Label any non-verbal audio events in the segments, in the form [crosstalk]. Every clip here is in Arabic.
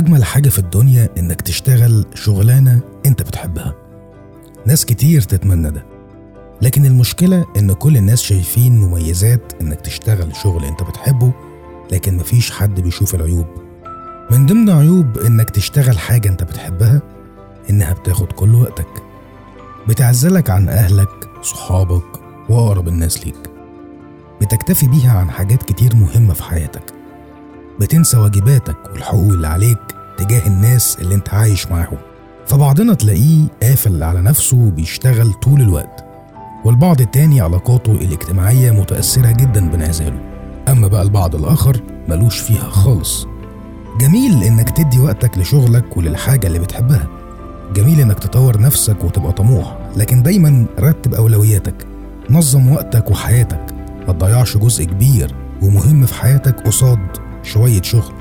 أجمل حاجة في الدنيا إنك تشتغل شغلانة أنت بتحبها. ناس كتير تتمنى ده. لكن المشكلة إن كل الناس شايفين مميزات إنك تشتغل شغل أنت بتحبه لكن مفيش حد بيشوف العيوب. من ضمن عيوب إنك تشتغل حاجة أنت بتحبها إنها بتاخد كل وقتك. بتعزلك عن أهلك صحابك وأقرب الناس ليك. بتكتفي بيها عن حاجات كتير مهمة في حياتك. بتنسى واجباتك والحقوق اللي عليك. تجاه الناس اللي انت عايش معاهم. فبعضنا تلاقيه قافل على نفسه وبيشتغل طول الوقت والبعض التاني علاقاته الاجتماعية متأثرة جدا بانعزاله. أما بقى البعض الآخر ملوش فيها خالص. جميل إنك تدي وقتك لشغلك وللحاجة اللي بتحبها. جميل إنك تطور نفسك وتبقى طموح لكن دايما رتب أولوياتك نظم وقتك وحياتك. ما تضيعش جزء كبير ومهم في حياتك قصاد شوية شغل.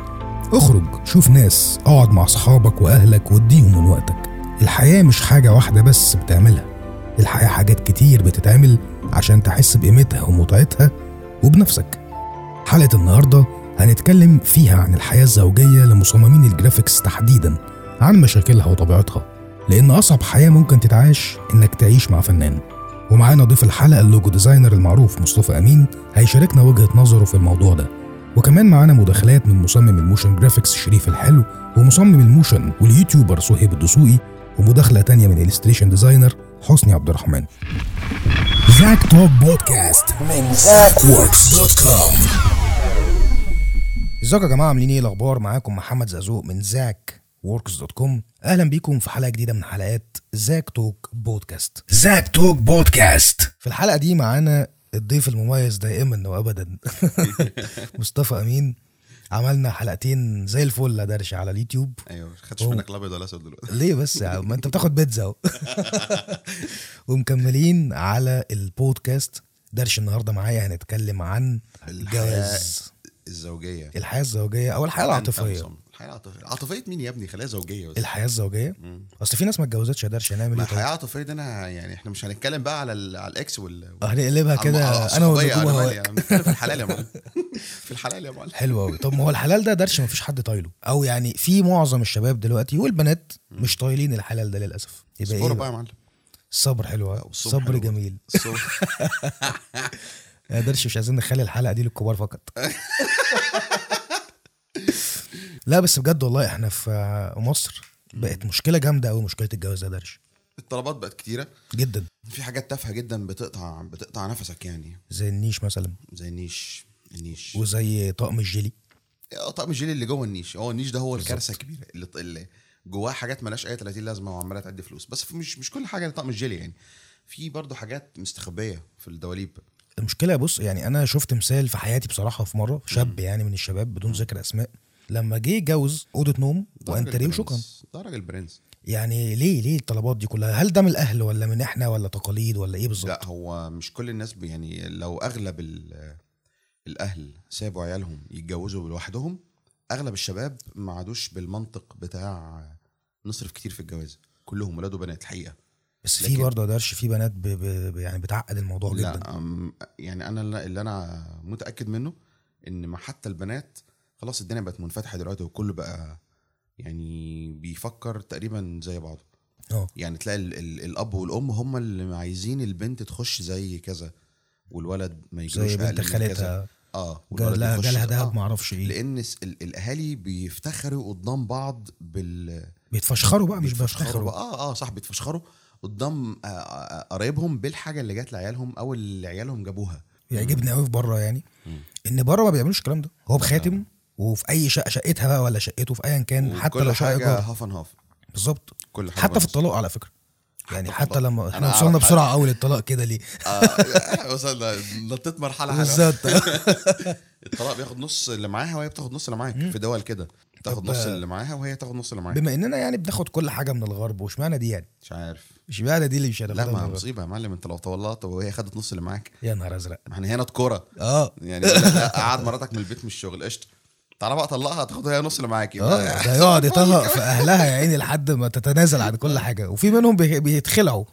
اخرج شوف ناس اقعد مع صحابك واهلك واديهم من وقتك. الحياة مش حاجة واحدة بس بتعملها. الحياة حاجات كتير بتتعمل عشان تحس بقيمتها ومتعتها وبنفسك. حلقة النهاردة هنتكلم فيها عن الحياة الزوجية لمصممين الجرافيكس تحديدا عن مشاكلها وطبيعتها. لأن أصعب حياة ممكن تتعاش إنك تعيش مع فنان. ومعانا ضيف الحلقة ال logo designer المعروف مصطفى أمين هيشاركنا وجهة نظره في الموضوع ده. وكمان معانا مداخلات من مصمم ال motion graphics شريف الحلو ومصمم ال motion وال YouTuber صهيب الدسوقي ومداخلة تانية من ال illustration designer حسني عبد الرحمن. زاك توك بودكاست من زاك ووركس dot com ازيكم يا جماعة؟ عاملين إيه؟ الأخبار؟ معاكم محمد زقزوق من زاك ووركس dot com أهلا بيكم في حلقة جديدة من حلقات زاك توك بودكاست زاك توك بودكاست في الحلقة دي معانا الضيف المميز دائما وابدا. [laughs] مصطفى أمين عملنا حلقتين زي الفل درش على اليوتيوب. أيوه خدتش أوه. منك الأبيض ولا أسود دلوقتي. [laughs] ليه بس يا عم؟ ما أنت بتاخد بيتزا أهو. [laughs] ومكملين على البودكاست. درش النهارده معايا هنتكلم عن الجواز. الزوجية. الحياة الزوجية أو الحياة العاطفية. أنت الحياة العاطفية. عاطفيه مين يا ابني؟ خليها زوجية بس. الحياة الزوجية. أصل في ناس ما اتجوزتش يا درش هنعمل إيه الحياة طيب؟ العاطفية دي أنا يعني إحنا مش هنتكلم بقى على ال- على الإكس وال هنقلبها كده. أنا والنجوم أنا مالي، هواك في الحلال يا معلم. [laughs] في الحلال يا معلم. حلو قوي طب ما هو الحلال ده درش ما فيش حد طايله. أو يعني في معظم الشباب دلوقتي والبنات مش طايلين الحلال ده للأسف. يبقى إيه بقى؟ يا معلم. الصبر حلو الصبر. جميل. الصبر. [laughs] يا درش مش عايزين نخلي الحلقة دي للكبار فقط. [laughs] لا بس بجد والله إحنا في مصر بقت مشكلة جامدة قوي مشكلة الجواز ده درش الطلبات بقت كتيرة. جدا. في حاجات تافهة جدا بتقطع بتقطع نفسك يعني. زي النيش مثلا. زي النيش النيش. وزي طقم الجيلي. آه، طقم الجيل اللي جوه النيش. هو النيش ده هو الكارثة الكبيرة. اللي, اللي جواه حاجات ملهاش أي 30 لازمة وعمالة تعدي فلوس. بس مش مش كل حاجة طقم الجيلي يعني. في برضه حاجات مستخبية في الدواليب. المشكلة بص يعني أنا شفت مثال في حياتي بصراحة في مرة شاب يعني من الشباب بدون ذكر أسماء. لما جه يتجوز أوضة نوم وانتريه وشكرا. ده راجل برنس يعني ليه ليه الطلبات دي كلها؟ هل ده من الأهل ولا من إحنا ولا تقاليد ولا إيه بالظبط؟ لا هو مش كل الناس يعني لو أغلب ال- الأهل سابوا عيالهم يتجوزوا لوحدهم أغلب الشباب ما عادوش بالمنطق بتاع نصرف كتير في الجواز. كلهم ولاد وبنات الحقيقة بس في برضه يا درش في بنات ب... ب... يعني بتعقد الموضوع جدا. لا يعني أنا اللي أنا متأكد منه إن ما حتى البنات خلاص الدنيا بقت منفتحة دلوقتي وكله بقى يعني بيفكر تقريبا زي بعضه. آه. يعني تلاقي ال ال الأب والأم هم اللي عايزين البنت تخش زي كذا والولد ما يجيش زي بنت خالتها. آه والولد لها يخش- جالها دهب آه. ما أعرفش إيه. لأن الأهالي بيفتخروا قدام بعض بال بيتفشخروا بقى مش بيتفشخروا بقى- آه آه صح بيتفشخروا قدام آه، آه، قرايبهم بالحاجة اللي جات لعيالهم أو اللي عيالهم جابوها. يعجبني قوي في بره يعني مم. إن بره ما بيعملوش الكلام ده. هو بخاتم وفي أي شقة شقتها بقى ولا شقته في ايا كان حتى لو شقه ايجار half and half. بالظبط. كل حاجة حتى في. الطلاق على فكرة. يعني حتى الطلاق. لما إحنا وصلنا بسرعة قوي للطلاق كده ليه؟ [laughs] آه، وصلنا نطيت مرحلة حلوة. بالظبط. [laughs] الطلاق بياخد نص اللي معاها وهي بتاخد نص اللي معاك في دول كده. تاخد نص اللي معاها وهي تاخد نص اللي معاك. بما إننا يعني بناخد كل حاجة من الغرب واشمعنى دي يعني؟ مش عارف. اشمعنى دي اللي مش هناخدها لا ما؟ مصيبة يا معلم. أنت لو طولت وهي خدت نص اللي معاك. يا نهار أزرق. ما إحنا هنا كوره آه. يعني قعد مراتك من البيت من الشغل. قشطة. تعالى بقى طلقها تاخد هي نص اللي معاك آه ده [laughs] يقعد يطهق في أهلها يا عيني لحد ما تتنازل عن كل حاجة. وفي منهم بي- بيتخلعوا.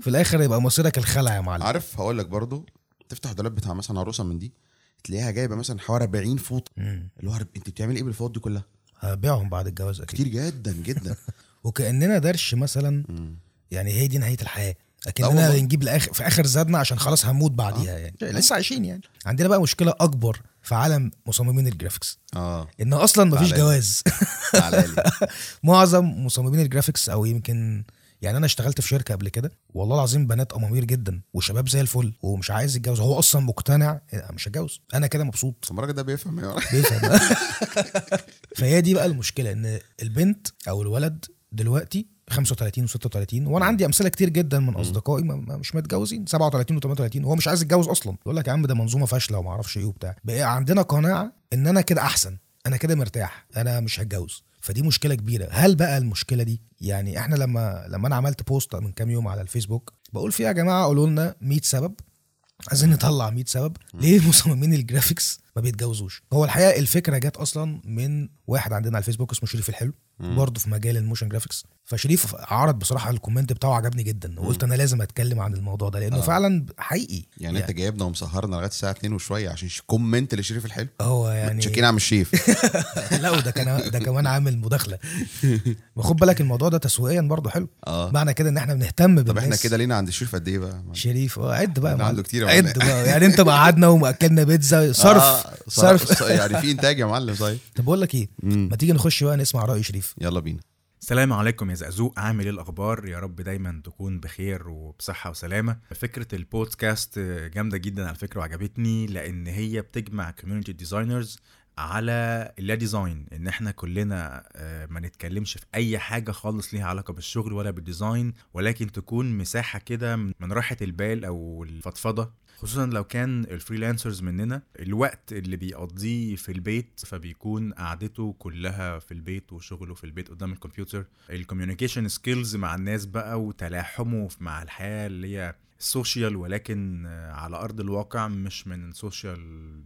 في الآخر يبقى مصيرك الخلع يا معلم. عارف هقول لك برضو تفتح الدولاب بتاع مثلا عروسة من دي تلاقيها جايبة مثلا حوالي 40 فوط. اللي هو أنت بتعملي إيه بالفوط دي كلها؟ هبيعهم بعد الجواز أكيد. كتير جدا جدا. [laughs] وكأننا درش مثلا. يعني هي دي نهاية الحياة. والله. بنجيب الآخر في آخر زادنا عشان خلاص هنموت بعديها يعني. لسه عايشين يعني. عندنا بقى مشكلة أكبر في عالم مصممين ال graphics. آه. إن أصلا مفيش. جواز. [laughs] معظم مصممين ال graphics أو يمكن يعني أنا اشتغلت في شركة قبل كده والله العظيم بنات أمامير جدا وشباب زي الفل ومش عايز يتجوز. هو أصلا مقتنع مش هتجوز. أنا كده مبسوط. الراجل ده بيفهم يا بيفهم. [laughs] فهي دي بقى المشكلة إن البنت أو الولد دلوقتي 35 و36 وأنا عندي أمثلة كتير جدا من أصدقائي مش متجوزين 37 و38 وهو مش عايز يتجوز أصلا. يقول لك يا عم ده منظومة فاشلة وما أعرفش إيه وبتاع. بقى عندنا قناعة إن أنا كده أحسن أنا كده مرتاح أنا مش هتجوز. فدي مشكلة كبيرة. هل بقى المشكلة دي؟ يعني إحنا لما لما أنا عملت post من كام يوم على الفيسبوك بقول فيها يا جماعة قولوا لنا 100 سبب. عايزين نطلع 100 سبب. ليه مصممين ال graphics؟ ما بيتجوزوش. هو الحقيقة الفكرة جت أصلا من واحد عندنا على الفيسبوك اسمه شريف الحلو برضه في مجال ال motion graphics. فشريف عرض بصراحة ال comment بتاعه عجبني جدا وقلت أنا لازم أتكلم عن الموضوع ده لأنه آه. فعلا حقيقي. يعني أنت جايبنا ومسهرنا لغاية الساعة 2 وشوية عشان comment لشريف الحلو. هو يعني شاكين عم شريف. [laughs] لا وده كان ده كمان عامل مداخلة. [laughs] وخد بالك الموضوع ده تسويقيا برضه حلو. آه. معنى كده إن إحنا بنهتم بالناس. طب إحنا كده لينا عند الشريف قد إيه بقى؟ شريف آه عد بقى عنده. كتير عد. بقى. يعني أنت قعدنا ومأكلنا بيتزا صرف. آه. صرف يعني في إنتاج يا معلم طيب طب بقول لك إيه. ما تيجي نخش بقى نسمع رأي شريف. يلا بينا. السلام عليكم يا زقزوق. عامل إيه الأخبار؟ يا رب دايما تكون بخير وبصحة وسلامة. فكرة البودكاست جامدة جدا على فكرة وعجبتني لأن هي بتجمع community designers على اللا design إن إحنا كلنا آه، ما نتكلمش في أي حاجة خالص ليها علاقة بالشغل ولا بال design ولكن تكون مساحة كده من راحة البال أو الفضفضة. خصوصا لو كان ال freelancers مننا الوقت اللي بيقضيه في البيت فبيكون قعدته كلها في البيت وشغله في البيت قدام الكمبيوتر. ال communication skills مع الناس بقى وتلاحمه مع الحياة اللي هي ال social ولكن على أرض الواقع مش من ال social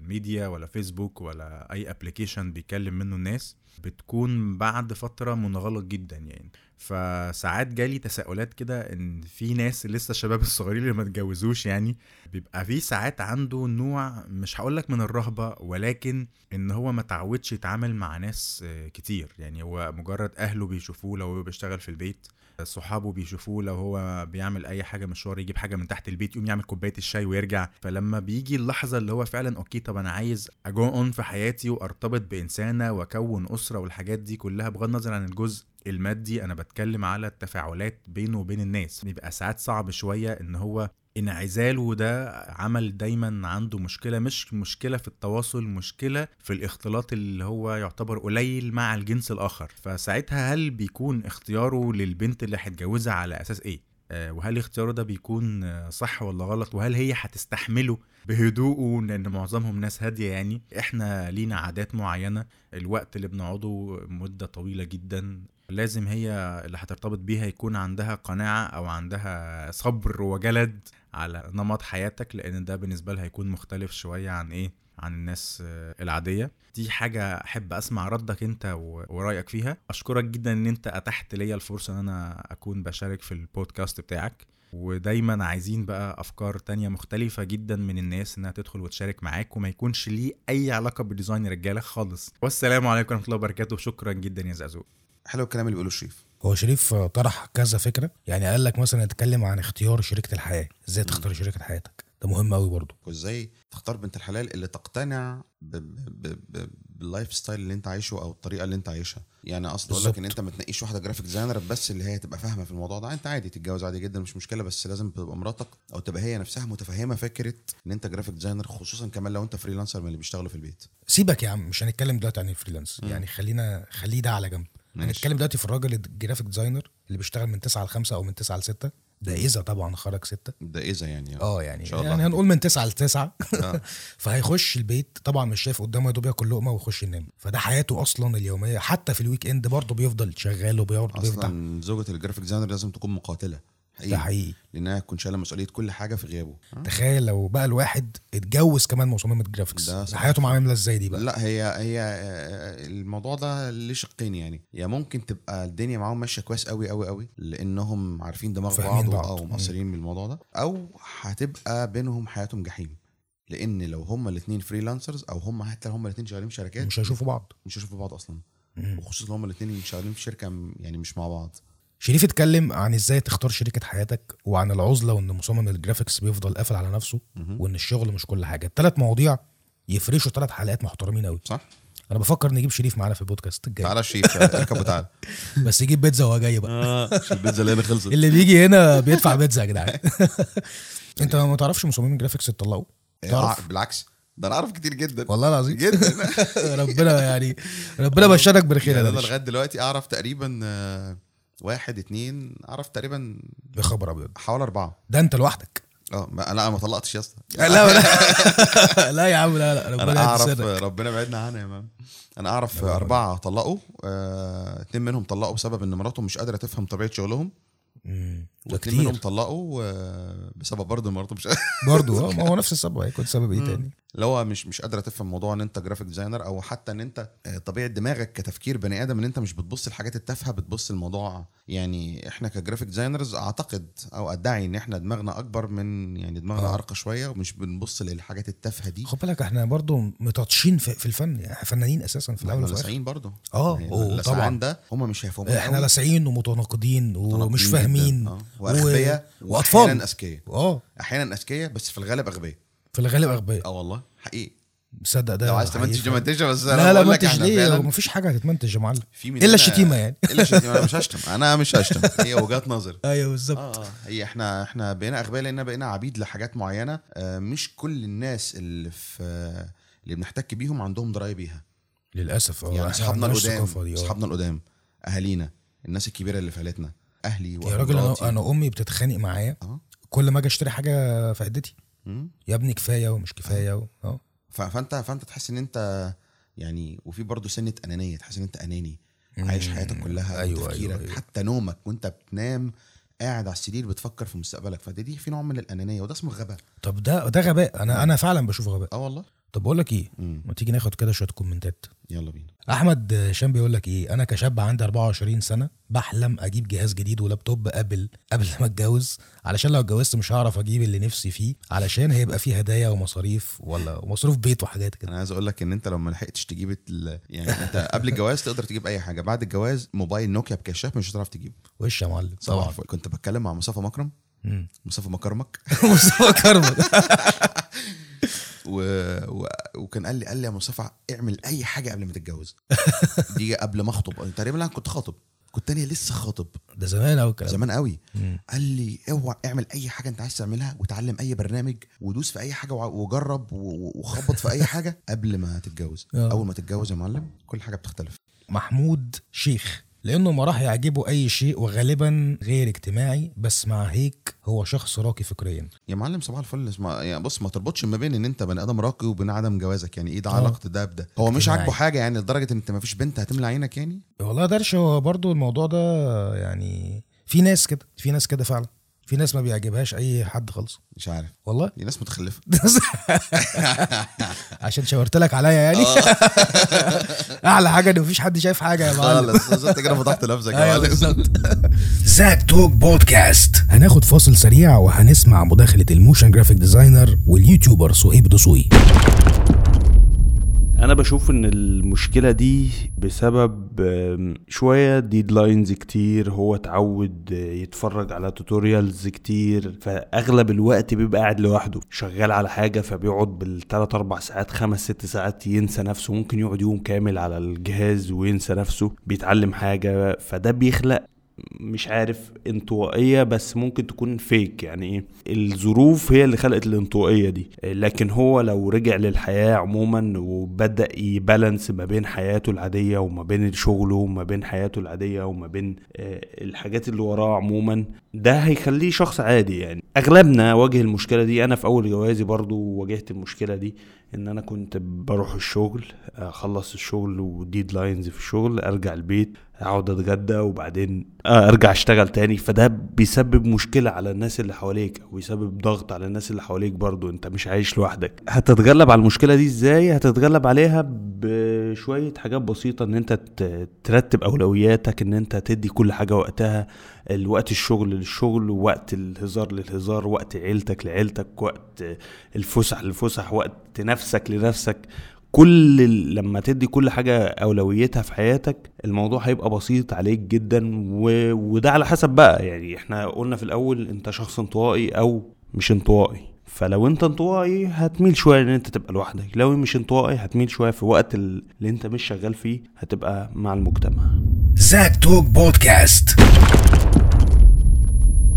media ولا فيسبوك ولا أي application بيكلم منه الناس بتكون بعد فترة منغلق جدا يعني. فساعات جالي تساؤلات كده إن في ناس لسه الشباب الصغيرين اللي ما اتجوزوش يعني بيبقى في ساعات عنده نوع مش هقولك من الرهبة ولكن إن هو ما تعودش يتعامل مع ناس كتير. يعني هو مجرد أهله بيشوفوه لو هو بيشتغل في البيت صحابه بيشوفوه لو هو بيعمل أي حاجة مشوار يجيب حاجة من تحت البيت يقوم يعمل كوباية الشاي ويرجع. فلما بيجي اللحظة اللي هو فعلا okay طب أنا عايز أ go on في حياتي وأرتبط بإنسانة وأكون أسرة والحاجات دي كلها بغض النظر عن الجزء المادي أنا بتكلم على التفاعلات بينه وبين الناس. بيبقى ساعات صعب شوية إن هو انعزاله ده عمل دايما عنده مشكلة مش مشكلة في التواصل مشكلة في الاختلاط اللي هو يعتبر قليل مع الجنس الآخر. فساعتها هل بيكون اختياره للبنت اللي هيتجوزها على أساس إيه؟ آه، وهل اختياره ده بيكون صح ولا غلط؟ وهل هي هتستحمله بهدوءه؟ لأن معظمهم ناس هادية يعني. إحنا لينا عادات معينة. الوقت اللي بنقعده مدة طويلة جدا. لازم هي اللي هترتبط بيها يكون عندها قناعة أو عندها صبر وجلد. على نمط حياتك لأن ده بالنسبة لها هيكون مختلف شوية عن إيه؟ عن الناس آه، العادية. دي حاجة أحب أسمع ردك أنت ورأيك فيها. أشكرك جدا إن أنت اتحت ليا الفرصة إن أنا أكون بشارك في البودكاست بتاعك. ودايما عايزين بقى أفكار تانية مختلفة جدا من الناس إنها تدخل وتشارك معاك وما يكونش ليه أي علاقة بالديزاين رجالة خالص. والسلام عليكم ورحمة الله وبركاته. وشكرا جدا يا زقزوق حلو الكلام اللي بيقوله شريف هو شريف طرح كذا فكرة. يعني قال لك مثلا اتكلم عن اختيار شريكة الحياة. إزاي تختار شريكة حياتك؟ ده مهم قوي برضه. وإزاي تختار بنت الحلال اللي تقتنع بال life style اللي أنت عايشه أو الطريقة اللي أنت عايشها. يعني أصل أقول لك إن. أنت ما تنقيش واحدة graphic designer بس اللي هي تبقى فاهمة في الموضوع ده. أنت عادي تتجوز عادي جدا مش مشكلة بس لازم تبقى مراتك أو تبقى هي نفسها متفهمة فكرة إن أنت graphic designer خصوصا كمان لو أنت freelancer من اللي بيشتغلوا في البيت. سيبك يا عم مش هنتكلم دلوقتي عن ال freelance يعني خلينا خليه ده على جنب. هنتكلم دلوقتي في الراجل ال graphic designer اللي بيشتغل من 9 ل 5 أو من 9 ل 6 ده إذا طبعا خرج 6 ده إذا يعني آه. يعني إن شاء الله. يعني هنقول من 9 ل 9 آه. [laughs] فهيخش البيت طبعا مش شايف قدامه يا دوب ياكل لقمة ويخش ينام. فده حياته أصلا اليومية. حتى في ال weekend برضه بيفضل شغال بيفتح أصلا زوجة ال graphic designer لازم تكون مقاتلة. ده حقيقي. لانها تكون شايله مسؤولية كل حاجة في غيابه. آه. تخيل لو بقى الواحد اتجوز كمان مصممة graphics. حياته عاملة إزاي دي بقى؟ لا هي هي آه، الموضوع ده ليه شقين يعني. يا ممكن تبقى الدنيا معاهم ماشية كويس قوي قوي قوي لأنهم عارفين دماغ بعض بعض. أو مقصرين بالموضوع ده. أو هتبقى بينهم حياتهم جحيم. لأن لو هما الاثنين freelancers أو هما حتى هما الاثنين شغالين في شركات مش هيشوفوا بعض. مش هيشوفوا بعض أصلا. وخصوصا هما الاثنين شغالين في شركة يعني مش مع بعض. شريف اتكلم عن إزاي تختار شريكة حياتك وعن العزلة وإن مصمم ال graphics بيفضل قافل على نفسه وإن الشغل مش كل حاجة. الثلاث مواضيع يفرشوا ثلاث حلقات محترمين قوي صح؟ أنا بفكر نجيب شريف معانا في البودكاست الجاي. تعالى شريف اركب وتعالى [laughs] بس يجيب بيتزا وهو جاي بقى. آه عشان البيتزا اللي هنا خلصت. اللي بيجي هنا بيدفع بيتزا يا جدعان. [laughs] أنت ما تعرفش مصممين graphics اتطلقوا؟ تعرف؟ آه، بالعكس. ده أنا أعرف كتير جدا. والله العظيم. جدا. [laughs] ربنا يعني ربنا بشرك بالخير يعني أنا لغاية دلوقتي أعرف تقريبا آه، واحد اتنين اعرف تقريبا يا خبر أبيض. حوالي أربعة. ده أنت لوحدك. آه ما- أنا ما طلقتش يا اسطى. لا لا لا. [laughs] يا عم لا لا ربنا أنا أعرف. ربنا بعدنا عنها يا مان. أنا أعرف أربعة طلقوا. آه، اتنين منهم طلقوا بسبب إن مراتهم مش قادرة تفهم طبيعة شغلهم. مم. واتنين منهم طلقوا آه، بسبب برضه إن مراتهم مش برضه آه [laughs] ما هو نفس السبب هيكون سبب إيه تاني؟ اللي هو مش مش قادرة تفهم موضوع إن أنت graphic designer أو حتى إن أنت آه، طبيعة دماغك كتفكير بني آدم إن أنت مش بتبص الحاجات التافهة بتبص الموضوع يعني إحنا ك graphic designers أعتقد أو أدعي إن إحنا دماغنا أكبر من يعني دماغنا آه. ارقى شوية ومش بنبص للحاجات التافهة دي. خد بالك إحنا برضه متطشين في, في الفن يعني إحنا فنانين أساسا في الأول إحنا ولاسعين برضه. آه يعني طبعا. ده هم مش هيفهموا إحنا لاسعين ومتناقضين ومش فاهمين. واغبياء واطفال وأحيانا أذكياء. آه أحيانا أذكياء بس في الغالب أغبياء. في الغالب أغبياء. آه والله حقيقي. صدق ده لو عايز تمنتج. منتجه بس لا لا منتج ليه؟ مفيش حاجة هتتمنتج يا معلم. في إلا الشتيمة يعني. [laughs] إلا الشتيمة أنا مش هشتم. أنا مش هشتم. هي وجهات نظر. [laughs] أيوه بالظبط. آه آه. هي إحنا إحنا بقينا أغبياء لأن بقينا عبيد لحاجات معينة آه مش كل الناس اللي في اللي بنحتك بيهم عندهم دراية بيها. للأسف. آه يعني أصحابنا القدام آه. أصحابنا القدام أهالينا الناس الكبيرة اللي في عيلتنا. أهلي يا راجل. أنا أنا أمي بتتخانق معايا. أه. كل ما أجي أشتري حاجة في عدتي. يا ابني كفاية ومش كفاية و... أه. فانت فأنت تحس إن أنت يعني وفي برضه سنة أنانية تحس إن أنت أناني. عايش حياتك كلها أيوة، وتفكيرك أيوة، أيوة. حتى نومك وأنت بتنام قاعد على السرير بتفكر في مستقبلك. فدي دي في نوع من الأنانية وده اسمه غباء. طب ده ده غباء. أنا أنا فعلا بشوفه غباء. آه والله. طب بقول لك إيه. ما تيجي ناخد كده شوية كومنتات؟ يلا بينا. أحمد هشام بيقول لك إيه؟ أنا كشاب عندي 24 سنة بحلم أجيب جهاز جديد ولابتوب قبل قبل ما أتجوز. علشان لو اتجوزت مش هعرف أجيب اللي نفسي فيه علشان هيبقى فيه هدايا ومصاريف ولا مصروف بيت وحاجات كده. أنا عايز أقول لك إن أنت لو ما لحقتش تجيب ال... يعني أنت قبل الجواز تقدر تجيب أي حاجة. بعد الجواز موبايل نوكيا بكشاف مش هتعرف تجيبه. وش يا معلم؟ طبعا. كنت بتكلم مع مصطفى مكرم. مصطفى مكرمك. [laughs] مصطفى كرمك [laughs] و... و... وكان قال لي قال لي يا مصطفى اعمل أي حاجة قبل ما تتجوز. [laughs] دي قبل ما أخطب. تقريبا أنا كنت خاطب. كنت أنا لسه خاطب. ده زمان قوي الكلام زمان قوي. قال لي اوعى اعمل أي حاجة أنت عايز تعملها وتعلم أي برنامج ودوس في أي حاجة وجرب وخبط في أي حاجة قبل ما تتجوز. [laughs] آه. أول ما تتجوز يا معلم كل حاجة بتختلف. محمود شيخ. لأنه ما راح يعجبه أي شيء وغالبا غير اجتماعي بس مع هيك هو شخص راقي فكريا. يا معلم صباح الفل. اسمع يعني بص ما تربطش ما بين إن أنت بني آدم راقي وبين عدم جوازك. يعني إيه ده؟ آه. علاقة ده بده. هو مش. عاجبه حاجة يعني لدرجة إن أنت ما فيش بنت هتملى عينك يعني؟ والله درش هو برضو الموضوع ده يعني في ناس كده في ناس كده فعلا. في ناس ما بيعجبهاش أي حد خالص. مش عارف. والله؟ دي ناس متخلفة. [laughs] عشان شاورت لك عليا يعني. [laughs] أعلى حاجة إن مفيش حد شايف حاجة يا معلم. خالص. انت كده فضحت نفسك يا أيوه معلم. [laughs] Zack Talk podcast. هناخد فاصل سريع وهنسمع مداخلة ال motion graphic designer وال YouTuber صهيب دسوقي أنا بشوف إن المشكلة دي بسبب شوية deadlines كتير هو اتعود يتفرج على tutorials كتير فأغلب الوقت بيبقى قاعد لوحده شغال على حاجة فبيقعد بالثلاث أربع ساعات خمس ست ساعات ينسى نفسه ممكن يقعد يوم كامل على الجهاز وينسى نفسه بيتعلم حاجة فده بيخلق مش عارف انطوائية بس ممكن تكون فيك يعني إيه؟ الظروف هي اللي خلقت الانطوائية دي. لكن هو لو رجع للحياة عموما وبدأ ي balance ما بين حياته العادية وما بين شغله وما بين حياته العادية وما بين آه، الحاجات اللي وراه عموما ده هيخليه شخص عادي يعني. أغلبنا واجه المشكلة دي. أنا في أول جوازي برضو واجهت المشكلة دي إن أنا كنت بروح الشغل أخلص الشغل وديدلاينز في الشغل أرجع البيت. اقعد اتغدى وبعدين ارجع اشتغل تاني. فده بيسبب مشكلة على الناس اللي حواليك أو بيسبب ضغط على الناس اللي حواليك برضو. انت مش عايش لوحدك. هتتغلب على المشكلة دي إزاي؟ هتتغلب عليها بشوية حاجات بسيطة ان انت ترتب اولوياتك ان انت تدي كل حاجة وقتها الوقت الشغل للشغل وقت الهزار للهزار وقت عيلتك لعيلتك وقت الفسح للفسح وقت نفسك لنفسك. كل لما تدي كل حاجة أولويتها في حياتك الموضوع هيبقى بسيط عليك جدا و... وده على حسب بقى يعني إحنا قلنا في الأول أنت شخص انطوائي أو مش انطوائي. فلو أنت انطوائي هتميل شوية إن أنت تبقى لوحدك لو مش انطوائي هتميل شوية في وقت ال- اللي أنت مش شغال فيه هتبقى مع المجتمع. زاك توك بودكاست.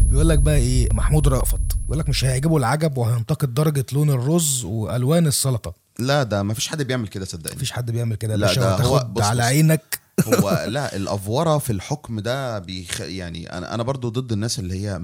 بيقول لك بقى إيه محمود رأفت بيقول لك مش هيعجبه العجب وهينتقد درجة لون الرز وألوان السلطة. لا ده ما فيش حد بيعمل كده صدقني. مفيش حد بيعمل كده لا، ده هو- بص- على. عينك. هو [laughs] لا الأفورة في الحكم ده بيخ... يعني أنا أنا برضو ضد الناس اللي هي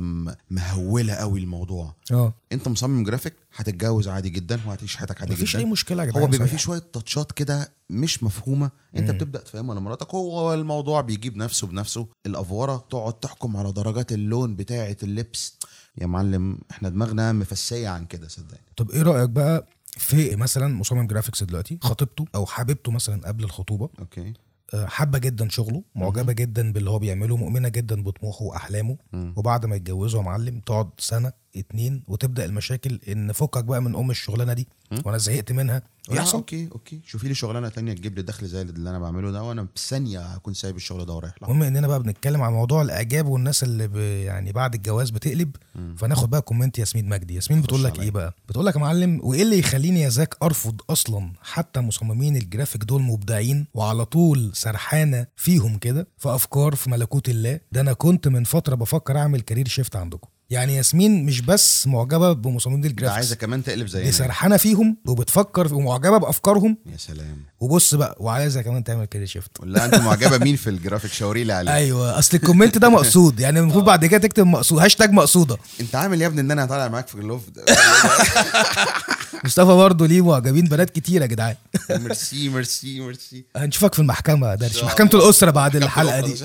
مهولة قوي الموضوع. آه. أنت مصمم جرافيك هتتجوز عادي جدا وهتعيش حياتك عادي مفيش جدا. أي مشكلة يا جدعان هو بيبقى. فيه شوية تاتشات كده مش مفهومة. أنت بتبدأ تفهمها لمراتك هو الموضوع بيجيب نفسه بنفسه. الأفورة تقعد تحكم على درجات اللون بتاعة اللبس. يا معلم إحنا دماغنا مفصية عن كده صدقني. طب إيه رأيك بقى في مثلا مصمم graphics دلوقتي خطيبته أو حبيبته مثلا قبل الخطوبة. okay. آه، حابة جدا شغله معجبة جدا باللي هو بيعمله مؤمنة جدا بطموحه وأحلامه. وبعد ما يتجوزوا يا معلم تقعد سنة اتنين وتبدأ المشاكل إن فكك بقى من أم الشغلانة دي. وأنا زهقت منها. لا يحصل. okay okay. شوفي لي شغلانة تانية تجيب لي دخل زي اللي أنا بعمله ده وأنا بثانيه هكون سايب الشغل ده ورايح المهم إننا بقى بنتكلم عن موضوع الإعجاب والناس اللي ب... يعني بعد الجواز بتقلب. مم. فناخد بقى comment ياسمين مجدي. ياسمين بتقول لك. إيه بقى؟ بتقول لك يا معلم وإيه اللي يخليني يا زاك أرفض أصلا حتى مصممين الجرافيك دول مبدعين وعلى طول سرحانة فيهم كده في أفكار في ملكوت الله؟ ده أنا كنت من فترة بفكر أعمل career shift عندكم. يعني ياسمين مش بس معجبة بمصممين ال graphics عايزة كمان تقلب دي زينا سرحانة فيهم وبتفكر ومعجبة بأفكارهم. يا سلام. وبص بقى وعايزة كمان تعمل career shift لا أنت معجبة مين في الجرافيك؟ شاوري لي عليه. أيوه أصل ال comment ده مقصود. يعني المفروض بعد كده تكتب مقصود هاشتاج مقصودة. أنت عامل يا ابني إن أنا طالع معاك في ال love ده. [laughs] مصطفى برضه ليه معجبين بنات كتير يا جدعان. merci merci merci هنشوفك في المحكمة ده محكمة. الأسرة بعد الحلقة دي. [laughs]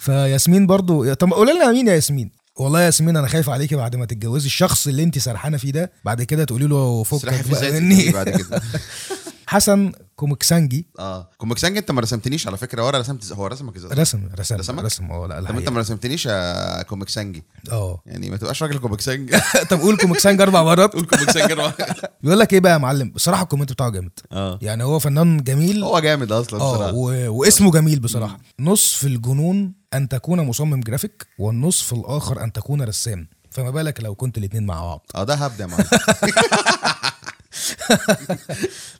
فياسمين برضه طب قول لنا مين يا ياسمين؟ والله يا ياسمين أنا خايف عليكي بعد ما تتجوزي. الشخص اللي انت سرحانة فيه ده بعد كده تقولي له فكك بقى مني. بعد كده. [laughs] حسن كومكسانجي آه. كومكسانج انت ما رسمتنيش على فكرة ورا رسمت هو رسمك إزاي؟ رسم رسم رسمك؟ رسم آه لا طب انت. ما رسمتنيش يا كومكسانجي آه. يعني ما تبقاش راجل كومكسانج [laughs] طب قول كومكسانج أربع مرات. قول كومكسانج بيقول [laughs] لك إيه بقى يا معلم؟ بصراحة الكومنت بتاعه جامد. آه. يعني هو فنان جميل. هو جامد أصلا آه بصراحة. و... واسمه جميل بصراحة. نصف الجنون أن تكون مصمم جرافيك والنصف الآخر أن تكون رسام. فما بالك لو كنت الاتنين مع بعض. آه ده هبدأ يا معلم. [laughs]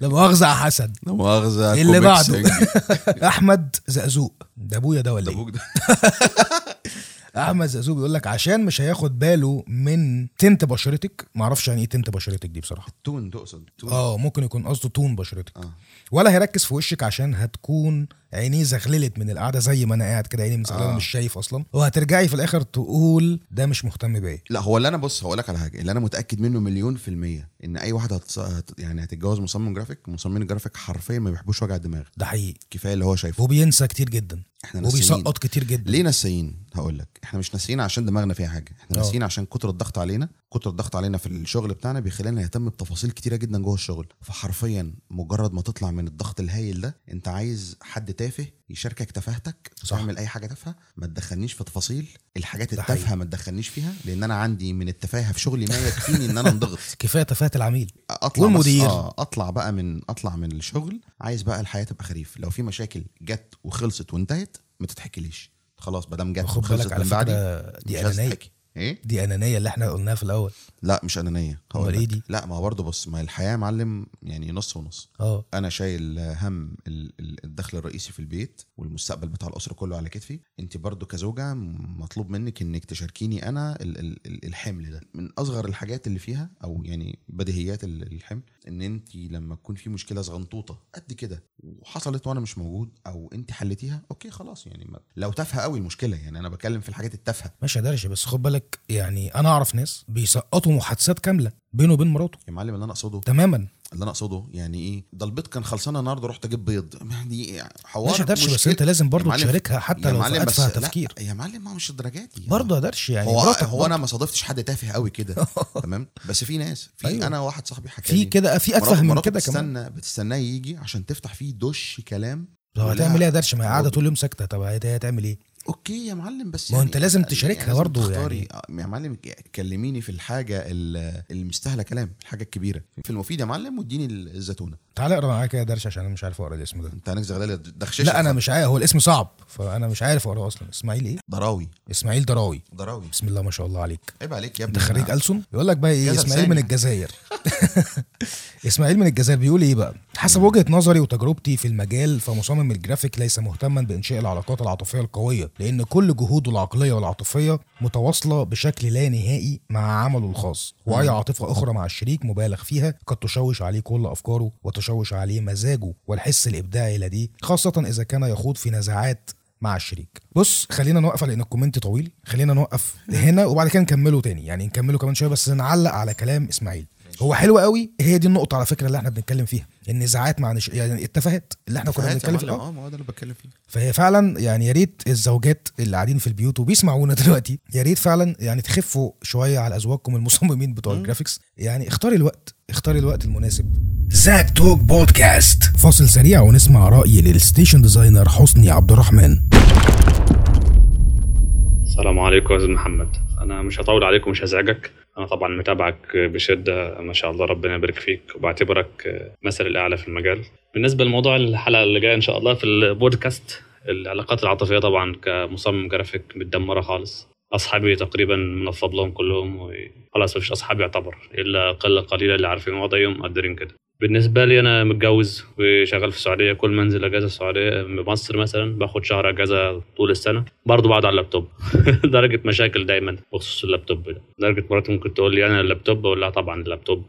لا مؤاخذة يا حسن. لا مؤاخذة اللي بعده؟ [laughs] أحمد زقزوق. ده أبويا ده ولا إيه؟ [laughs] أحمد زقزوق بيقول لك عشان مش هياخد باله من tint بشرتك معرفش يعني إيه tint بشرتك دي بصراحة. tone تقصد آه ممكن يكون قصده tone بشرتك. آه. ولا هيركز في وشك عشان هتكون عينيه زغللت من القعده زي ما أنا قاعد كده عيني مزغلله آه. مش شايف أصلا. وهترجعي في الآخر تقول ده مش مهتم بيا. لا هو اللي أنا بص هقول لك على حاجة. اللي أنا متأكد منه مليون في المية إن أي واحد هتص... هت... يعني هتتجوز مصمم جرافيك مصممين الجرافيك حرفيا ما بيحبوش وجع الدماغ. ده حقيقي. كفاية اللي هو شايفه. وبينسى كتير جدا. إحنا ناسيين. وبيسقط كتير جدا. ليه ناسيين؟ هقول لك. إحنا مش ناسيين عشان دماغنا فيها حاجة. إحنا آه. ناسيين عشان كتر الضغط علينا. كتر الضغط علينا في الشغل بتاعنا بيخلينا نهتم بتفاصيل كتيرة جدا جوه الشغل. فحرفيا مجرد ما تطلع من الضغط الهايل ده انت عايز حد تافه يشاركك تفاهتك. تعمل أي حاجة تافهة ما تدخلنيش في تفاصيل الحاجات التافهة. ما تدخلنيش فيها لأن أنا عندي من التفاهة في شغلي ما يكفيني إن أنا انضغط [laughs] كفاية تفاهة العميل أطلع والمدير. آه أطلع بقى من أطلع من الشغل عايز بقى الحياة تبقى خريف لو في مشاكل جت وخلصت وانتهت ما تتحكيليش خلاص ما دام جت وخلصت على من بعدي دي انانيه. إيه؟ دي أنانية اللي إحنا قلناها في الأول. لا مش أنانية. إيه لك. دي؟ لا ما هو برضه بص ما الحياة يا معلم يعني نص ونص. آه. أنا شايل هم ال- ال- الدخل الرئيسي في البيت والمستقبل بتاع الأسرة كله على كتفي. أنت برضو كزوجة مطلوب منك إنك تشاركيني أنا ال- ال- ال- الحمل ده. من أصغر الحاجات اللي فيها أو يعني بديهيات ال- الحمل إن أنت لما تكون في مشكلة صغنطوطه قد كده وحصلت وأنا مش موجود أو أنت حلتيها أوكي خلاص يعني لو تافهة قوي المشكلة يعني أنا بتكلم في الحاجات التافهة. ماشي يا درش بس خد بالك يعني أنا أعرف ناس بيسقطوا محادثات كاملة بينه وبين مراته. يا معلم اللي أنا أقصده تماما. اللي أنا أقصده يعني إيه؟ ده البيض كان خلصان النهارده رحت أجيب بيض. يعني حوار ماشي يا درش بس. أنت لازم برضه تشاركها حتى لو في ادفع تفكير. يا معلم ما مش الدرجات دي. برضه يا درش يعني هو هو. أنا ما صادفتش حد تافه قوي كده. [laughs] تمام؟ بس في ناس في. أيوة. أنا واحد صاحبي حكى في كده في اتفه من كده كمان. بتستنى بتستناه يجي عشان تفتح فيه دش كلام. لها هتعمل إيه يا درش؟ ما هي قاعدة طول اليوم ساكتة. طب هي هتعمل إيه؟ okay يا معلم بس ما يعني أنت لازم يعني تشاركها لازم برضه تختاري. يعني. آه، يا معلم كلميني في الحاجة ال- المستاهلة كلام الحاجة الكبيرة. في المفيد يا معلم واديني الزيتونة. تعالى اقرأ معايا كده يا درش عشان أنا مش عارف أقرأ الاسم ده. أنت هناك زغللة دخشش لا أنا مش عارف هو الاسم صعب فأنا مش عارف أقرأه أصلا. إسماعيل إيه؟ ضراوي إسماعيل دراوي. ضراوي بسم الله ما شاء الله عليك. عيب عليك يا ابني. انت خريج ألسن؟ يقول لك بقى إيه إسماعيل من. الجزائر. [laughs] إسماعيل من الجزائر بيقول إيه بقى؟ حسب وجهة نظري وتجربتي في المجال فمصمم الجرافيك ليس مهتما بإنشاء العلاقات العاطفية القوية. لأن كل جهوده العقلية والعاطفية متواصلة بشكل لا نهائي مع عمله الخاص وأي عاطفة أخرى مع الشريك مبالغ فيها قد تشوش عليه كل أفكاره وتشوش عليه مزاجه والحس الإبداعي لديه خاصة إذا كان يخوض في نزاعات مع الشريك. بص خلينا نوقف لأن ال comment طويل خلينا نوقف هنا وبعد كده نكمله تاني يعني نكمله كمان شوية بس نعلق على كلام إسماعيل. هو حلو قوي. هي دي النقطة على فكرة اللي إحنا بنتكلم فيها. النزاعات مع نش... يعني التفاهات اللي إحنا كنا بنتكلم فيها آه ما هو ده اللي بتكلم فيه. فهي فعلا يعني يا ريت الزوجات اللي قاعدين في البيوت وبيسمعونا [laughs] دلوقتي يا ريت فعلا يعني تخفوا شوية على أزواجكم المصممين بتوع ال graphics. يعني اختاري الوقت اختاري الوقت المناسب. زاك توك بودكاست. فاصل سريع ونسمع رأي لل station designer حسني عبد الرحمن السلام عليكم يا أستاذ محمد. أنا مش هطول عليك ومش هزعجك. أنا طبعا متابعك بشدة ما شاء الله ربنا يبارك فيك وبعتبرك مثل الأعلى في المجال. بالنسبة لموضوع الحلقة اللي جاية إن شاء الله في البودكاست العلاقات العاطفية طبعا كمصمم جرافيك متدمرة خالص. أصحابي تقريبا منفض لهم كلهم وخلاص مفيش أصحاب يعتبر إلا قلة قليلة اللي عارفين وضعي ومقدرين كده. بالنسبة لي أنا متجوز وشغال في السعودية كل ما أنزل أجازة السعودية مصر مثلا باخد شهر أجازة طول السنة برضه بقعد على اللابتوب. [laughs] درجة مشاكل دايما بخصوص اللابتوب ده. درجة مراتي ممكن تقول لي أنا اللابتوب أقول لها طبعا اللابتوب.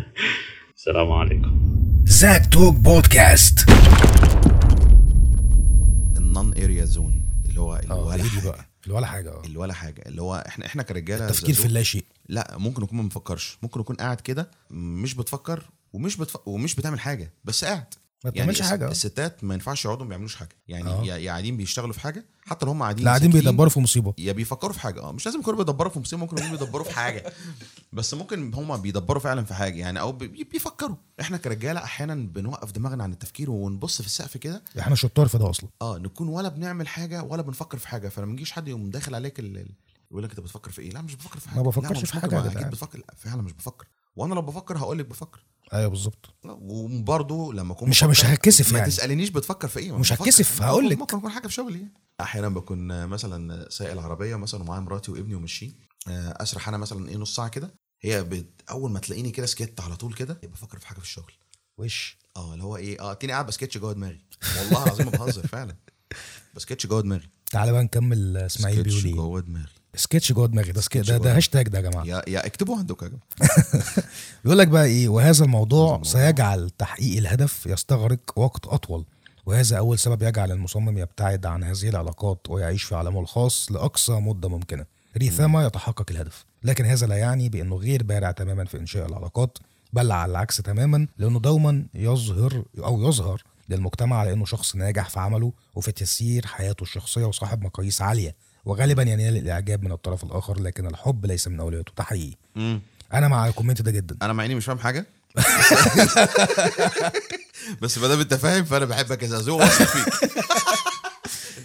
[laughs] السلام عليكم. زاك توك بودكاست. ال non area zone اللي هو اللي ولا هي دي حاجة. بقى؟ اللي ولا حاجة آه. اللي ولا حاجة. اللي هو إحنا إحنا كرجالة التفكير في زازو- اللا شيء لا ممكن يكون ما بنفكرش ممكن يكون قاعد كده مش بتفكر ومش بتف... ومش بتعمل حاجة بس قاعد. ما بتعملش الس- حاجة. آه. الستات ما ينفعش يقعدوا ما بيعملوش حاجة. يعني آه. يا قاعدين بيشتغلوا في حاجة حتى لو هم قاعدين لا قاعدين بيدبروا في مصيبة. يا بيفكروا في حاجة. آه مش لازم يكونوا بيدبروا في مصيبة ممكن يكونوا بيدبروا في حاجة. [laughs] بس ممكن هم بيدبروا فعلا في حاجة. يعني أو بي- بيفكروا. إحنا كرجالة أحيانا بنوقف دماغنا عن التفكير ونبص في السقف كده. إحنا شطار في ده أصلا. آه نكون ولا بنعمل حاجة ولا بنفكر في حاجة. فلما يجيش حد يقوم داخل عليك ال... يقول لك أنت بتفكر في إيه؟ لا مش بفكر في حاجة. لا، بفكرش في ما جدعان. أكيد فعلا مش بفكر. وأنا لو بفكر هقول لك بفكر. أيوه بالظبط. وبرضه لما أكون مش- مش هتكسف ما يعني. تسالنيش بتفكر في إيه ما مش. هتكسف، هقول لك. ممكن يكون حاجة في شغلي يعني. أحيانا بكون مثلا سايق العربية مثلا ومعايا مراتي وابني وماشيين آه، أسرح أنا مثلا إيه نص ساعة كده. هي بت... أول ما تلاقيني كده سكت على طول كده بفكر في حاجة في الشغل. وش؟ آه اللي هو إيه آه تاني قاعد بسكتش جوه دماغي. والله العظيم ما بهزر فعلا. بسكتش جوه دماغي. تعالى بقى نكمل إسماعيل بيقول إيه؟ جوه دماغي. سكتش جوه دماغي. ده سكتش ده, ده. هاشتاج ده يا جماعة. يا يا اكتبوا عندكم يا جماعة. [laughs] بيقول لك بقى إيه وهذا هذا الموضوع. الموضوع. سيجعل تحقيق الهدف يستغرق وقت أطول. وهذا أول سبب يجعل المصمم يبتعد عن هذه العلاقات ويعيش في عالمه الخاص لأقصى مدة ممكنة. ريثما يتحقق الهدف. لكن هذا لا يعني بأنه غير بارع تماما في إنشاء العلاقات بل على العكس تماما لأنه دوما يظهر أو يظهر للمجتمع على إنه شخص ناجح في عمله وفي تسيير حياته الشخصية وصاحب مقاييس عالية. وغالبا ينال الإعجاب من الطرف الآخر لكن الحب ليس من اولوياته ده حقيقي. أنا مع الكومنت ده جدا. أنا مع إني مش فاهم حاجة. [laughs] بس ما دام أنت فاهم فأنا بحبك يا زازو وأثق فيك.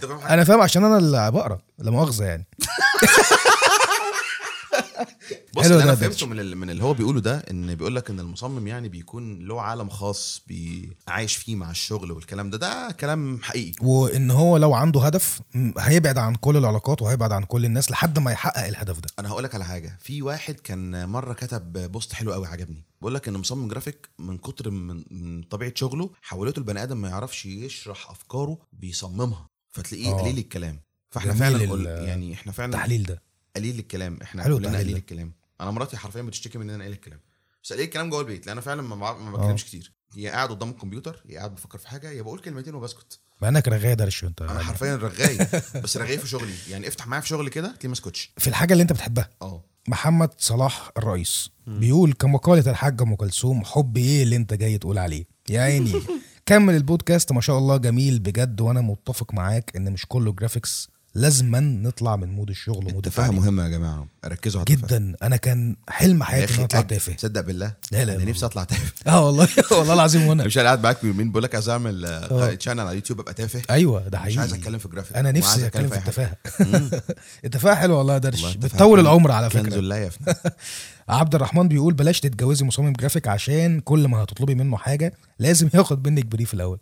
[laughs] أنا فاهم عشان أنا اللي بقرأ لا مؤاخذة يعني. [laughs] بص اللي أنا فهمته من من اللي هو بيقوله ده إن بيقول لك إن المصمم يعني بيكون له عالم خاص عايش فيه مع الشغل والكلام ده. ده كلام حقيقي. وإن هو لو عنده هدف هيبعد عن كل العلاقات وهيبعد عن كل الناس لحد ما يحقق الهدف ده. أنا هقول لك على حاجة. في واحد كان مرة كتب post حلو قوي عجبني. بيقول لك إن مصمم جرافيك من كتر من, من طبيعة شغله حولته البني آدم ما يعرفش يشرح أفكاره بيصممها. فتلاقيه آه. قليل الكلام. فإحنا فعلا يعني إحنا فعلا التحليل ده. قليل الكلام. إحنا حلو كلنا قليل. الكلام. أنا مراتي حرفيا بتشتكي من إن أنا قليل الكلام. بس قليل الكلام جوه البيت لأن أنا فعلا ما, ما بتكلمش كتير. هي قاعد قدام الكمبيوتر هي قاعد بفكر في حاجة يا بقول كلمتين وبسكت. مع إنك رغاية درش انت أنا حرفيا رغاي [laughs] بس رغاي في شغلي. يعني افتح معايا في شغل كده تلاقيه ما اسكتش في الحاجة اللي أنت بتحبها. آه. محمد صلاح الرئيس بيقول كما قالت الحاجة أم كلثوم حب إيه اللي أنت جاي تقول عليه؟ يا عيني. [laughs] كمل البودكاست. ما شاء الله جميل بجد وأنا متفق معاك إن مش كله graphics لازما نطلع من mood الشغل و mood التفاهه مهمه يا جماعة. ركزوا على جدا. أنا كان حلم حياتي إن أخي أنا اطلع تافه. تصدق بالله؟ لا، لا، أنا لا. نفسي أطلع تافه. [laughs] آه والله والله العظيم وأنا مش أنا قاعد معاك يومين بقول لك عايز اعمل آه. channel على اليوتيوب أبقى تافه. أيوه ده مش حقيقي. عايز أتكلم في جرافيك أنا نفسي أتكلم في. التفاهة. [laughs] التفاهة حلوة والله يا درش. بتطول كنز- العمر على كنز فكرة. لا يفنى [laughs] عبد الرحمن بيقول بلاش تتجوزي مصمم جرافيك عشان كل ما هتطلبي منه حاجة لازم ياخد منك brief الأول.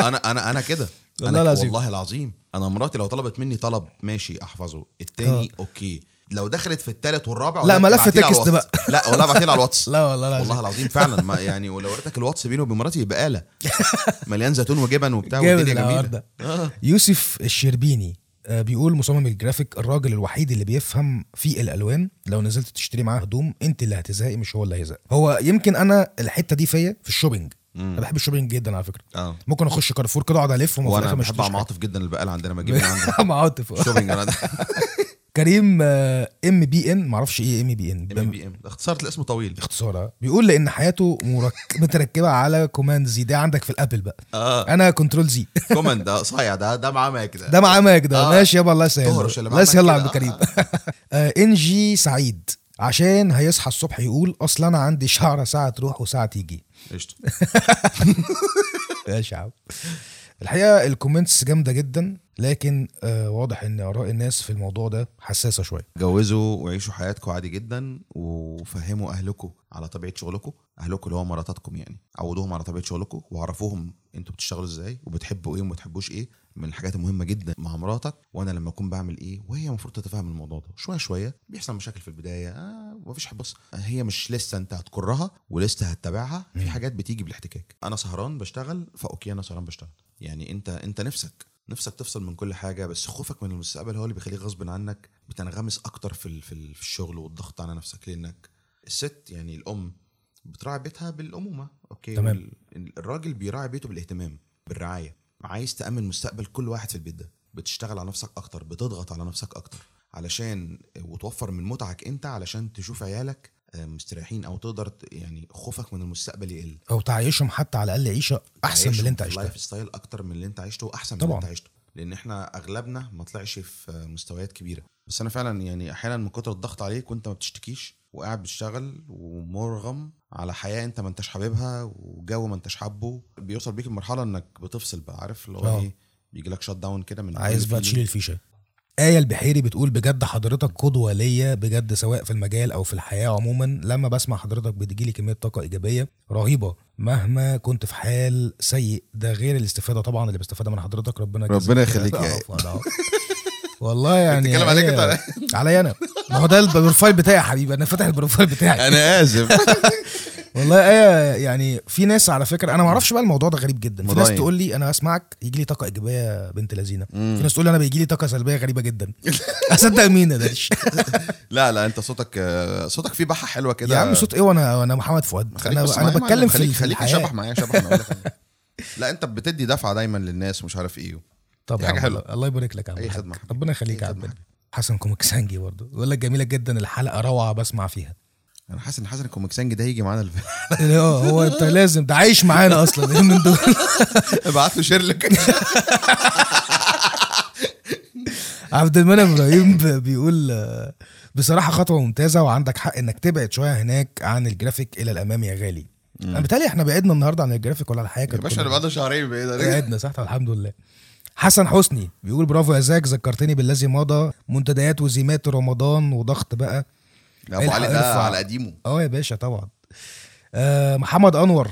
أنا أنا أنا كده. والله أنا العظيم. والله العظيم. أنا مراتي لو طلبت مني طلب ماشي أحفظه. التاني okay. لو دخلت في التالت والرابع لا، ملف text الواتس. لا ولا ابعتي لي على الواتس. [laughs] لا والله العظيم. والله العظيم فعلا. ما [laughs] يعني ولو وريتك الواتس بيني وبين مراتي يبقى آلة. [laughs] مليان زيتون وجبن وبتاع والدنيا جميلة. آه. يوسف الشربيني آه، بيقول مصمم الجرافيك الراجل الوحيد اللي بيفهم في الألوان. لو نزلت تشتري معاه هدوم أنت اللي هتزهقي مش هو اللي هيزهق. هو يمكن أنا الحتة دي فيا في الشوبينج. أنا بحب الشوبينج جدا على فكرة. آه. ممكن أخش كارفور كده اقعد ألف وما في وأنا الآخر ما بحب اشتريش عم حاجة. عاطف جدا البقال عندنا ما أجيب من عنده [laughs] عم عاطف شوبينج أنا. [laughs] كريم ام بي ان معرفش إيه ام بي ان ام بي ام اختصرت الاسم طويل. اختصارها بيقول لأن حياته مرك... متركبة على كوماند زي ده عندك في الأبل بقى. آه. أنا كنترول زي. [laughs] كوماند ده صايع ده ده معاه مايك ده. ده معاه مايك ده. آه. ماشي يابا الله يسهل. الله يسهل مايك عبد. الكريم. آه، ان جي سعيد. عشان هيصحى الصبح يقول أصل أنا عندي شعرة ساعة تروح وساعة تيجي. قشطة. [laughs] يا شعب الحقيقة الكومنتس جامدة جدا. لكن آه واضح إن آراء الناس في الموضوع ده حساسة شوية. جوزوا وعيشوا حياتكم عادي جدا وفهموا اهلكم على طبيعة شغلكم اهلكم اللي هو مراتاتكم يعني. عودوهم على طبيعة شغلكم وعرفوهم أنتوا بتشتغلوا إزاي وبتحبوا إيه وما بتحبوش إيه. من الحاجات المهمة جدا مع مراتك. وأنا لما أكون بعمل إيه وهي المفروض تتفهم الموضوع ده. شوية شوية بيحصل مشاكل في البداية. آه مفيش بص هي مش لسه أنت هتكرها ولسه هتتابعها. في حاجات بتيجي بالاحتكاك. أنا سهران بشتغل فأوكي أنا سهران بشتغل. يعني أنت أنت نفسك نفسك تفصل من كل حاجة بس خوفك من المستقبل هو اللي بيخليك غصب عنك بتنغمس أكتر في في ال- في الشغل والضغط على نفسك. لأنك الست يعني الأم بتراعي بيتها بالأمومة okay؟ تمام. الراجل بيراعي بيته بالاهتمام بالرعاية. عايز تأمن مستقبل كل واحد في البيت ده. بتشتغل على نفسك أكتر بتضغط على نفسك أكتر علشان وتوفر من متعك أنت علشان تشوف عيالك مستريحين أو تقدر يعني خوفك من المستقبل يقل أو تعيشهم حتى على الأقل عيشة أحسن من اللي أنت عشتها life style أكتر من اللي أنت عشته وأحسن من طبعاً. اللي أنت عشته لأن إحنا أغلبنا ما طلعش في مستويات كبيرة بس أنا فعلا يعني أحيانا من كتر الضغط عليك وأنت ما بتشتكيش وقاعد بتشتغل ومرغم على حياة أنت ما أنتش حاببها وجو ما أنتش حابه بيوصل بيك المرحله إنك بتفصل بقى عارف اللي هو آه. إيه بيجي لك shut down كده من عايز بقى. تشيل الفيشة آية البحيري بتقول بجد حضرتك قدوة ليا بجد سواء في المجال أو في الحياة عموما لما بسمع حضرتك بتجيلي كمية طاقة إيجابية رهيبة مهما كنت في حال سيء. ده غير الاستفادة طبعا اللي بستفادها من حضرتك ربنا ربنا يخليك. والله [laughs] يعني بتتكلم عليك ولا عليا أنا. ما هو ده ال profile بتاعي يا حبيبي أنا فاتح ال profile بتاعي. أنا آسف. [laughs] والله آية يعني في ناس على فكرة أنا ما أعرفش بقى الموضوع ده غريب جدا. في ناس؟ تقول لي أنا أسمعك يجي لي طاقة إيجابية بنت لذينة. في ناس تقول لي أنا بيجي لي طاقة سلبية غريبة جدا. أصدق مين ده [laughs] لا لا أنت صوتك صوتك فيه بحة حلوة كده. يا عم صوت إيه وأنا وأنا محمد فؤاد. أنا أنا بتكلم في خليك شبح معايا شبح. [laughs] لا أنت بتدي دفعة دايما للناس ومش عارف إيه. طب عم حلوة. الله- يبارك لك يا عم. ربنا يخليك يا عم. حسن كوميكسانجي برضه. بيقول لك جميلة جدا الحلقة روعة بسمع فيها. أنا حاسس ان حسن الكوميكسانج ده هيجي معانا. آه [laughs] هو انت لازم ده عايش معانا أصلا من دول؟ [laughs] ابعت له شيرلك [laughs] عبد المنعم إبراهيم بيقول بصراحة خطوة ممتازة وعندك حق إنك تبعد شوية هناك عن الجرافيك إلى الأمام يا غالي. أنا بيتهيألي إحنا بعدنا النهارده عن الجرافيك ولا الحياة يا كانت باشا أنا بعد شهرين بعيد. بعدنا صح؟ الحمد لله. حسن حسني بيقول برافو يا زاك ذكرتني بالذي مضى منتديات وزيمات رمضان وضغط بقى. أبو علي ده. على قديمه. آه يا باشا طبعا. آه محمد أنور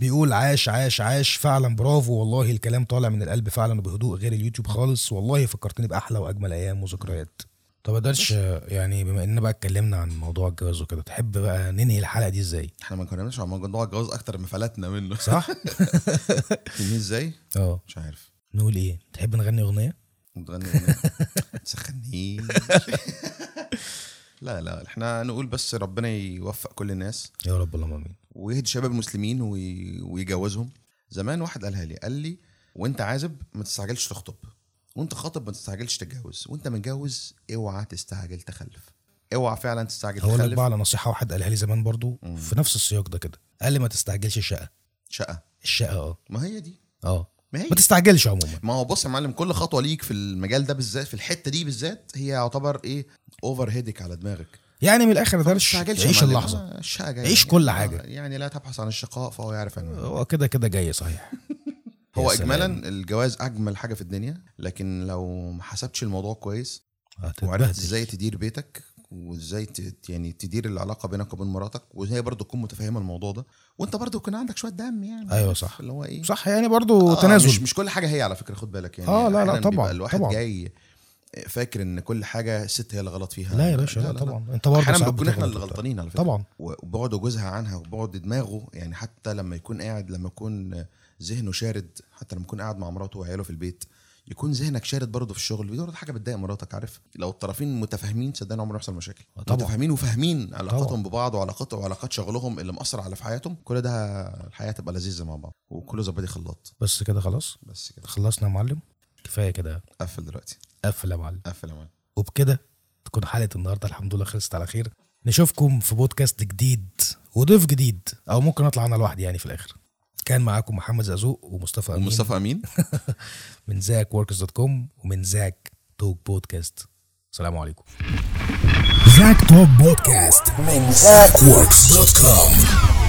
بيقول عاش عاش عاش. فعلا برافو. والله الكلام طالع من القلب فعلا وبهدوء غير اليوتيوب خالص. والله فكرتني بأحلى وأجمل أيام وذكريات. طب قدرش يعني بما اننا بقى اتكلمنا عن موضوع الجواز وكده تحب بقى ننهي الحلقة دي إزاي؟ إحنا ما كناش عن موضوع الجواز أكتر ما فلتنا منه. صح؟ [laughs] تنهي إزاي؟ آه. مش عارف. نقول إيه؟ تحب نغني أغنية؟ تغني أغنية. [laughs] تسخني لا لا إحنا نقول بس ربنا يوفق كل الناس. يا رب اللهم آمين. ويهدي شباب المسلمين وي... ويجوزهم. زمان واحد قالها لي قال لي وأنت عازب ما تستعجلش تخطب. وأنت خاطب ما تستعجلش تتجوز. وأنت متجوز اوعى تستعجل تخلف. اوعى فعلا تستعجل هقول لك تخلف. بقى على نصيحة واحد قالها لي زمان برضو في نفس السياق ده كده. قال لي ما تستعجلش الشقه شقة. الشقة آه. ما هي دي. آه. ما هي. ما تستعجلش عموما. ما هو بص يا معلم كل خطوة ليك في المجال ده بالذات في الحتة دي بالذات هي يعتبر إيه؟ اوفر هيدك على دماغك. يعني من الآخر يا درش تستعجلش يا عيش. اللحظة. آه، عيش كل حاجة. يعني لا تبحث عن الشقاء فهو يعرف عنه. هو كده كده جاي صحيح. [laughs] هو. اجمالا الجواز أجمل حاجة في الدنيا لكن لو ما حسبتش الموضوع كويس وعرفت إزاي تدير بيتك وازاي يعني تدير العلاقة بينك وبين مراتك وهي برضو تكون متفهمة الموضوع ده. وانت برضو يكون عندك شوية دم يعني. أيوة صح. اللي هو إيه؟ صح يعني برضو آه، تنازل. مش مش كل حاجة هي على فكرة خد بالك يعني. آه، لا، لا، طبعاً، الواحد طبعاً. جاي فاكر إن كل حاجة الست هي اللي غلط فيها. لا يا باشا لا, طبعا. أنت برضه أحيانا بنكون إحنا اللي. غلطانين على فكرة. طبعا. وبعد جوزها عنها وبعد دماغه يعني حتى لما يكون قاعد لما يكون ذهنه شارد حتى لما يكون قاعد مع مراته وعياله في البيت يكون ذهنك شارد برضه في الشغل. دي برضه حاجة بتضايق مراتك عارف؟ لو الطرفين متفاهمين صدقني عمره ما يحصل مشاكل. طبعاً. متفاهمين وفاهمين علاقاتهم ببعض وعلاقات وعلاقات شغلهم اللي مأثر على في حياتهم كل ده الحياة تبقى لذيذة مع بعض وكله زبادي خلاط. بس كده خلاص؟ بس كده. خلصنا يا معلم؟ كفاية كده. قفل دلوقتي. قفل يا معلم. قفل يا معلم. وبكده تكون حلقة النهارده الحمد لله خلصت على خير. نشوفكم في بودكاست جديد وضيف جديد أو ممكن أطلع أنا لوحدي يعني في الآخر. كان معاكم محمد زقزوق ومصطفى أمين. ومصطفى أمين. [laughs] من ZackWorks dot com ومن Zack Talk Podcast. السلام عليكم. Zack Talk Podcast من ZackWorks.com